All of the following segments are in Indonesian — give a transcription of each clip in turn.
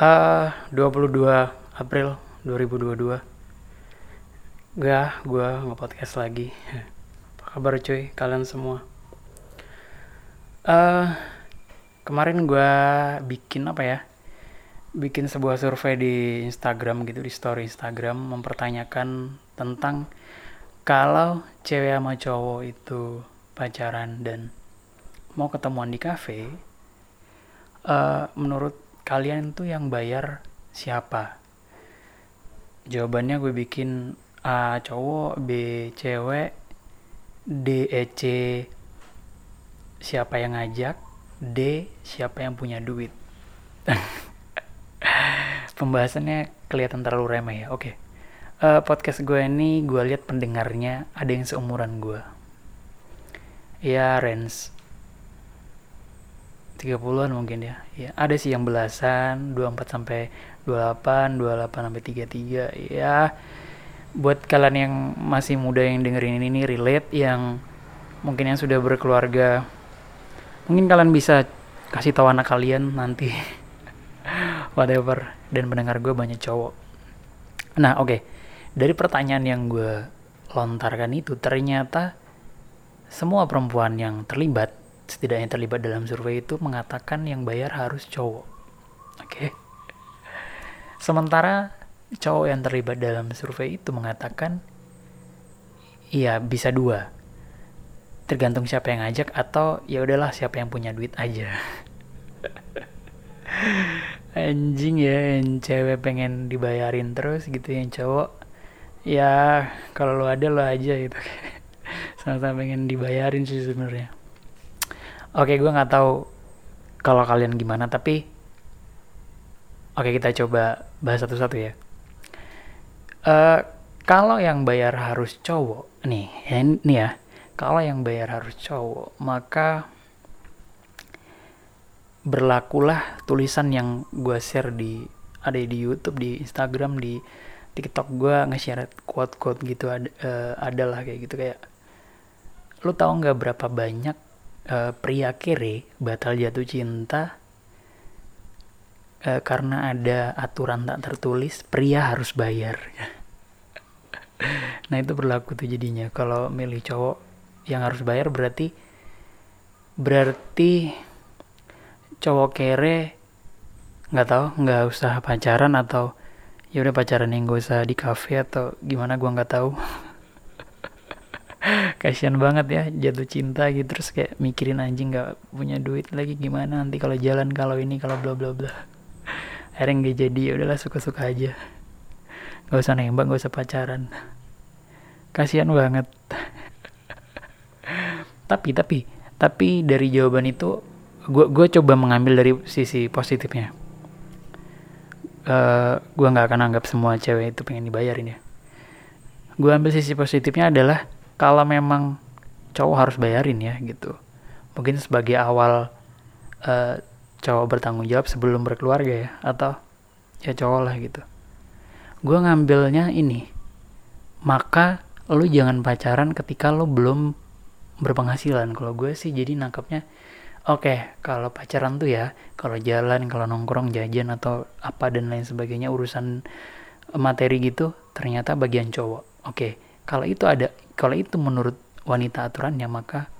Eh, 22 April 2022 Gak, gue nge-podcast lagi. Apa kabar cuy, kalian semua? Eh, Kemarin gue bikin apa ya? Bikin sebuah survei di Instagram gitu, di story Instagram Mempertanyakan tentang Kalau cewek sama cowok itu pacaran dan mau ketemuan di cafe eh, Menurut kalian tuh yang bayar siapa? Jawabannya gue bikin A cowok, B cewek, D EC siapa yang ngajak, D siapa yang punya duit. Pembahasannya kelihatan terlalu remeh ya. Oke. Eh, podcast gue ini gue lihat pendengarnya ada yang seumuran gue. Ya range 30-an mungkin ya. Ya, ada sih yang belasan, 24 sampai 28, 28 sampai 33. Ya, buat kalian yang masih muda yang dengerin ini relate yang mungkin yang sudah berkeluarga mungkin kalian bisa kasih tahu anak kalian nanti whatever dan pendengar gue banyak cowok nah oke dari pertanyaan yang gue lontarkan itu ternyata semua perempuan yang terlibat setidaknya terlibat dalam survei itu mengatakan yang bayar harus cowok. Oke. Sementara cowok yang terlibat dalam survei itu mengatakan iya bisa dua. Tergantung siapa yang ngajak atau ya udahlah siapa yang punya duit aja. Anjing ya yang cewek pengen dibayarin terus gitu yang cowok ya kalau lo ada lo aja gitu. Sama-sama pengen dibayarin sih sebenarnya oke gue nggak tahu kalau kalian gimana tapi oke kita coba bahas satu-satu ya. Eh, kalau yang bayar harus cowok nih ya ini ya. Kalau yang bayar harus cowok maka berlakulah tulisan yang gue share di ada di YouTube di Instagram di TikTok gue nge-share quote-quote gitu ada eh, adalah kayak gitu kayak lu tahu nggak berapa banyak eh, pria kere batal jatuh cinta eh, karena ada aturan tak tertulis pria harus bayar. Nah itu berlaku tuh jadinya. Kalau milih cowok yang harus bayar berarti berarti cowok kere nggak tahu nggak usah pacaran atau ya udah pacaran yang gak usah di cafe atau gimana gua nggak tahu kasihan banget ya jatuh cinta gitu terus kayak mikirin anjing nggak punya duit lagi gimana nanti kalau jalan kalau ini kalau bla bla bla. Akhirnya nggak jadi ya udahlah suka suka aja. Nggak usah nembak nggak usah pacaran. Kasihan banget. Tapi tapi tapi dari jawaban itu gue gue coba mengambil dari sisi positifnya. Eh gue nggak akan anggap semua cewek itu pengen dibayarin ya. Gue ambil sisi positifnya adalah kalau memang cowok harus bayarin ya gitu. Mungkin sebagai awal eh, cowok bertanggung jawab sebelum berkeluarga ya atau ya cowok lah gitu. Gue ngambilnya ini maka lu jangan pacaran ketika lu belum berpenghasilan. Kalau gue sih jadi nangkapnya oke kalau pacaran tuh ya kalau jalan kalau nongkrong jajan atau apa dan lain sebagainya urusan materi gitu ternyata bagian cowok. Oke kalau itu ada kalau itu menurut wanita aturannya maka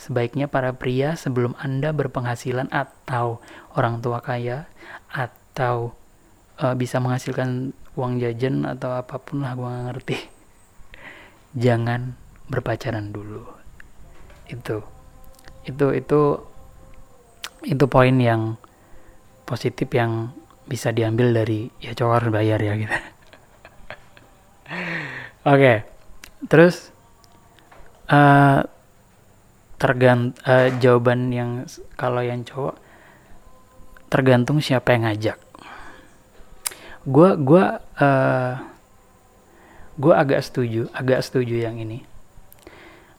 sebaiknya para pria sebelum anda berpenghasilan atau orang tua kaya atau eh, bisa menghasilkan uang jajan atau apa pun lah gue ngerti. Jangan berpacaran dulu. Itu itu itu itu poin yang positif yang bisa diambil dari ya cowok harus bayar ya gitu oke. Terus eh tergant eh, jawaban yang kalau yang cowok tergantung siapa yang ngajak. Gua gua eh gua agak setuju agak setuju yang ini.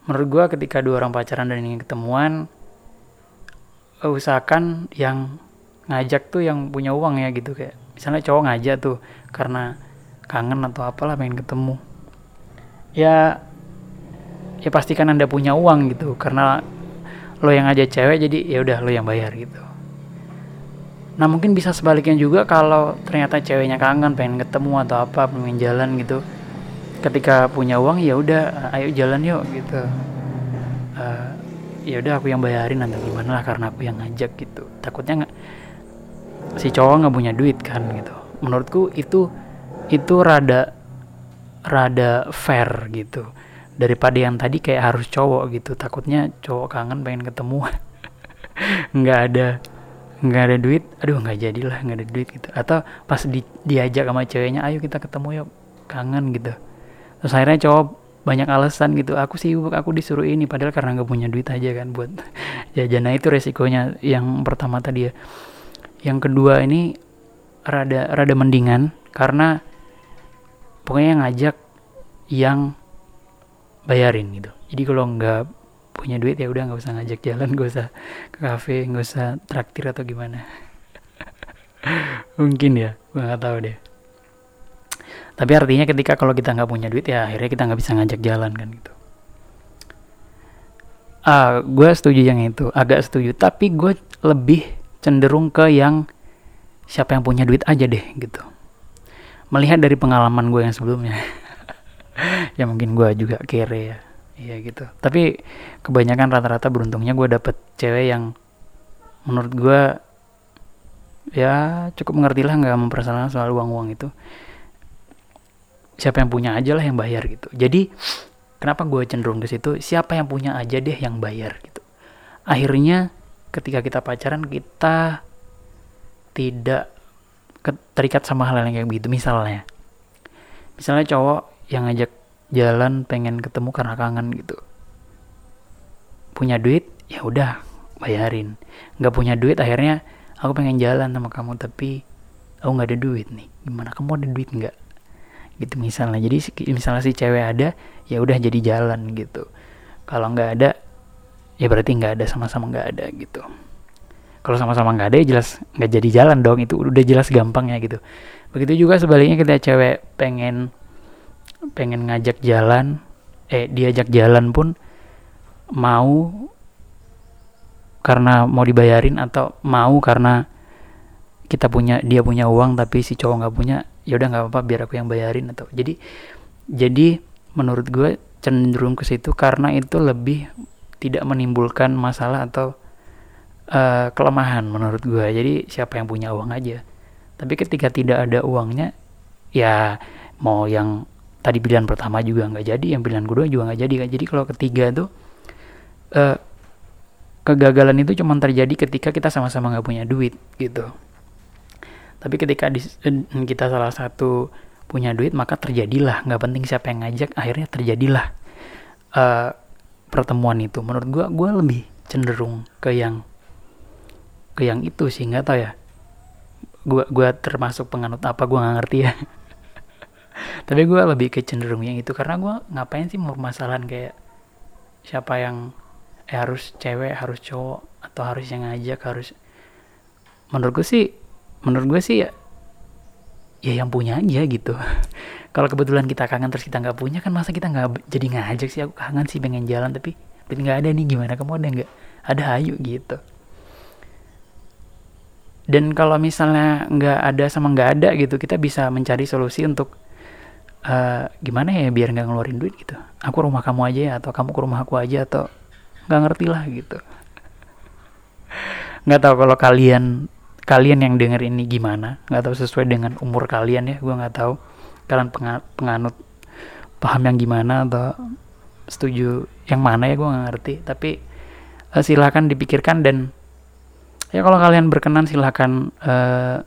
Menurut gua ketika dua orang pacaran dan ingin ketemuan usahakan yang ngajak tuh yang punya uang ya gitu kayak misalnya cowok ngajak tuh karena kangen atau apalah pengen ketemu ya ya pastikan anda punya uang gitu. Karena lo yang ngajak cewek jadi ya udah lo yang bayar gitu. Nah mungkin bisa sebaliknya juga kalau ternyata ceweknya kangen pengen ketemu atau apa pengen jalan gitu. Ketika punya uang ya udah ayo jalan yuk gitu. Uh, ya udah aku yang bayarin atau gimana lah karena aku yang ngajak gitu. Takutnya nggak si cowok nggak punya duit kan gitu. Menurutku itu itu rada rada fair gitu. Daripada yang tadi kayak harus cowok gitu. Takutnya cowok kangen pengen ketemu. Nggak ada nggak ada duit. Aduh nggak jadilah nggak ada duit gitu. Atau pas di, diajak sama ceweknya ayo kita ketemu yuk. Kangen gitu. Terus akhirnya cowok banyak alasan gitu. Aku sibuk aku disuruh ini. Padahal karena nggak punya duit aja kan buat jajan. Nah itu resikonya yang pertama tadi ya. Yang kedua ini rada rada mendingan. Karena pokoknya yang ngajak yang bayarin gitu. Jadi kalau nggak punya duit ya udah nggak usah ngajak jalan nggak usah ke kafe nggak usah traktir atau gimana. Mungkin ya gue nggak tahu deh. Tapi artinya ketika kalau kita nggak punya duit ya akhirnya kita nggak bisa ngajak jalan kan gitu. Ah gue setuju yang itu agak setuju. Tapi gue lebih cenderung ke yang siapa yang punya duit aja deh gitu melihat dari pengalaman gue yang sebelumnya. Ya mungkin gue juga kere ya. Iya gitu. Tapi kebanyakan rata-rata beruntungnya gue dapet cewek yang menurut gue ya cukup mengerti lah nggak mempersalahkan soal uang-uang itu. Siapa yang punya aja lah yang bayar gitu. Jadi kenapa gue cenderung ke situ? Siapa yang punya aja deh yang bayar gitu. Akhirnya ketika kita pacaran kita tidak terikat sama hal yang kayak begitu misalnya. Misalnya cowok yang ngajak jalan pengen ketemu karena kangen gitu. Punya duit ya udah bayarin. Nggak punya duit akhirnya aku pengen jalan sama kamu tapi aku nggak ada duit nih. Gimana? Kamu ada duit nggak? Gitu misalnya. Jadi misalnya si cewek ada ya udah jadi jalan gitu. Kalau nggak ada ya berarti nggak ada sama-sama nggak ada gitu kalau sama-sama nggak ada ya jelas nggak jadi jalan dong itu udah jelas gampang ya gitu. Begitu juga sebaliknya kita cewek pengen pengen ngajak jalan eh diajak jalan pun mau karena mau dibayarin atau mau karena kita punya dia punya uang tapi si cowok nggak punya ya udah nggak apa-apa biar aku yang bayarin atau jadi jadi menurut gue cenderung ke situ karena itu lebih tidak menimbulkan masalah atau uh, kelemahan menurut gue jadi siapa yang punya uang aja. Tapi ketika tidak ada uangnya ya mau yang tadi pilihan pertama juga nggak jadi yang pilihan kedua juga nggak jadi kan. Jadi kalau ketiga tuh uh, kegagalan itu cuma terjadi ketika kita sama-sama nggak punya duit gitu. Tapi ketika di, kita salah satu punya duit maka terjadilah. Nggak penting siapa yang ngajak akhirnya terjadilah uh, pertemuan itu. Menurut gue gue lebih cenderung ke yang ke yang itu sih nggak tau ya. Gue gua termasuk penganut apa gue nggak ngerti ya. Tapi gue lebih ke cenderung yang itu karena gue ngapain sih permasalahan kayak siapa yang eh, harus cewek harus cowok atau harus yang ngajak harus menurut gue sih menurut gue sih ya ya yang punya aja gitu. Kalau kebetulan kita kangen terus kita nggak punya kan masa kita nggak jadi ngajak sih? Aku kangen sih pengen jalan tapi nggak ada nih gimana kamu ada nggak? Ada ayo gitu dan kalau misalnya nggak ada sama nggak ada gitu kita bisa mencari solusi untuk uh, gimana ya biar nggak ngeluarin duit gitu. Aku rumah kamu aja ya atau kamu ke rumah aku aja atau nggak ngerti lah gitu. Nggak tahu kalau kalian kalian yang denger ini gimana. Nggak tahu sesuai dengan umur kalian ya gue nggak tahu. Kalian penganut paham yang gimana atau setuju yang mana ya gue nggak ngerti. Tapi uh, silahkan dipikirkan dan ya kalau kalian berkenan silahkan uh,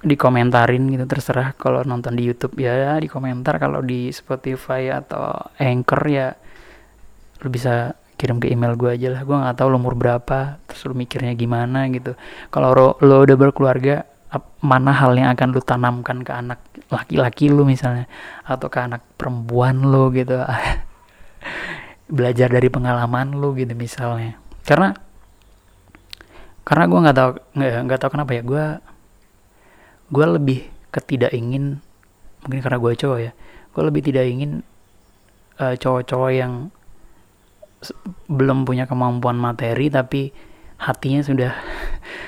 dikomentarin gitu. Terserah kalau nonton di YouTube ya di komentar kalau di Spotify atau Anchor ya lu bisa kirim ke email gue aja lah. Gue nggak tahu lo umur berapa terus lu mikirnya gimana gitu. Kalau lo, lo udah berkeluarga mana hal yang akan lu tanamkan ke anak laki-laki lu misalnya? Atau ke anak perempuan lu gitu. Belajar dari pengalaman lu gitu misalnya. Karena karena gue nggak tahu nggak tahu kenapa ya gue gue lebih ketidak ingin mungkin karena gue cowok ya gue lebih tidak ingin uh, cowok-cowok yang belum punya kemampuan materi tapi hatinya sudah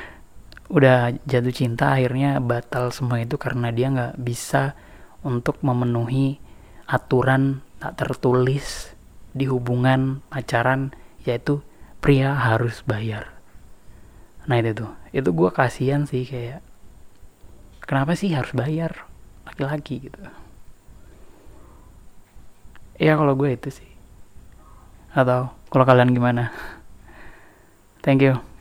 udah jatuh cinta akhirnya batal semua itu karena dia nggak bisa untuk memenuhi aturan tak tertulis di hubungan pacaran yaitu pria harus bayar nah itu tuh. Itu gue kasihan sih kayak kenapa sih harus bayar laki-laki gitu. Ya kalau gue itu sih. Atau kalau kalian gimana? Thank you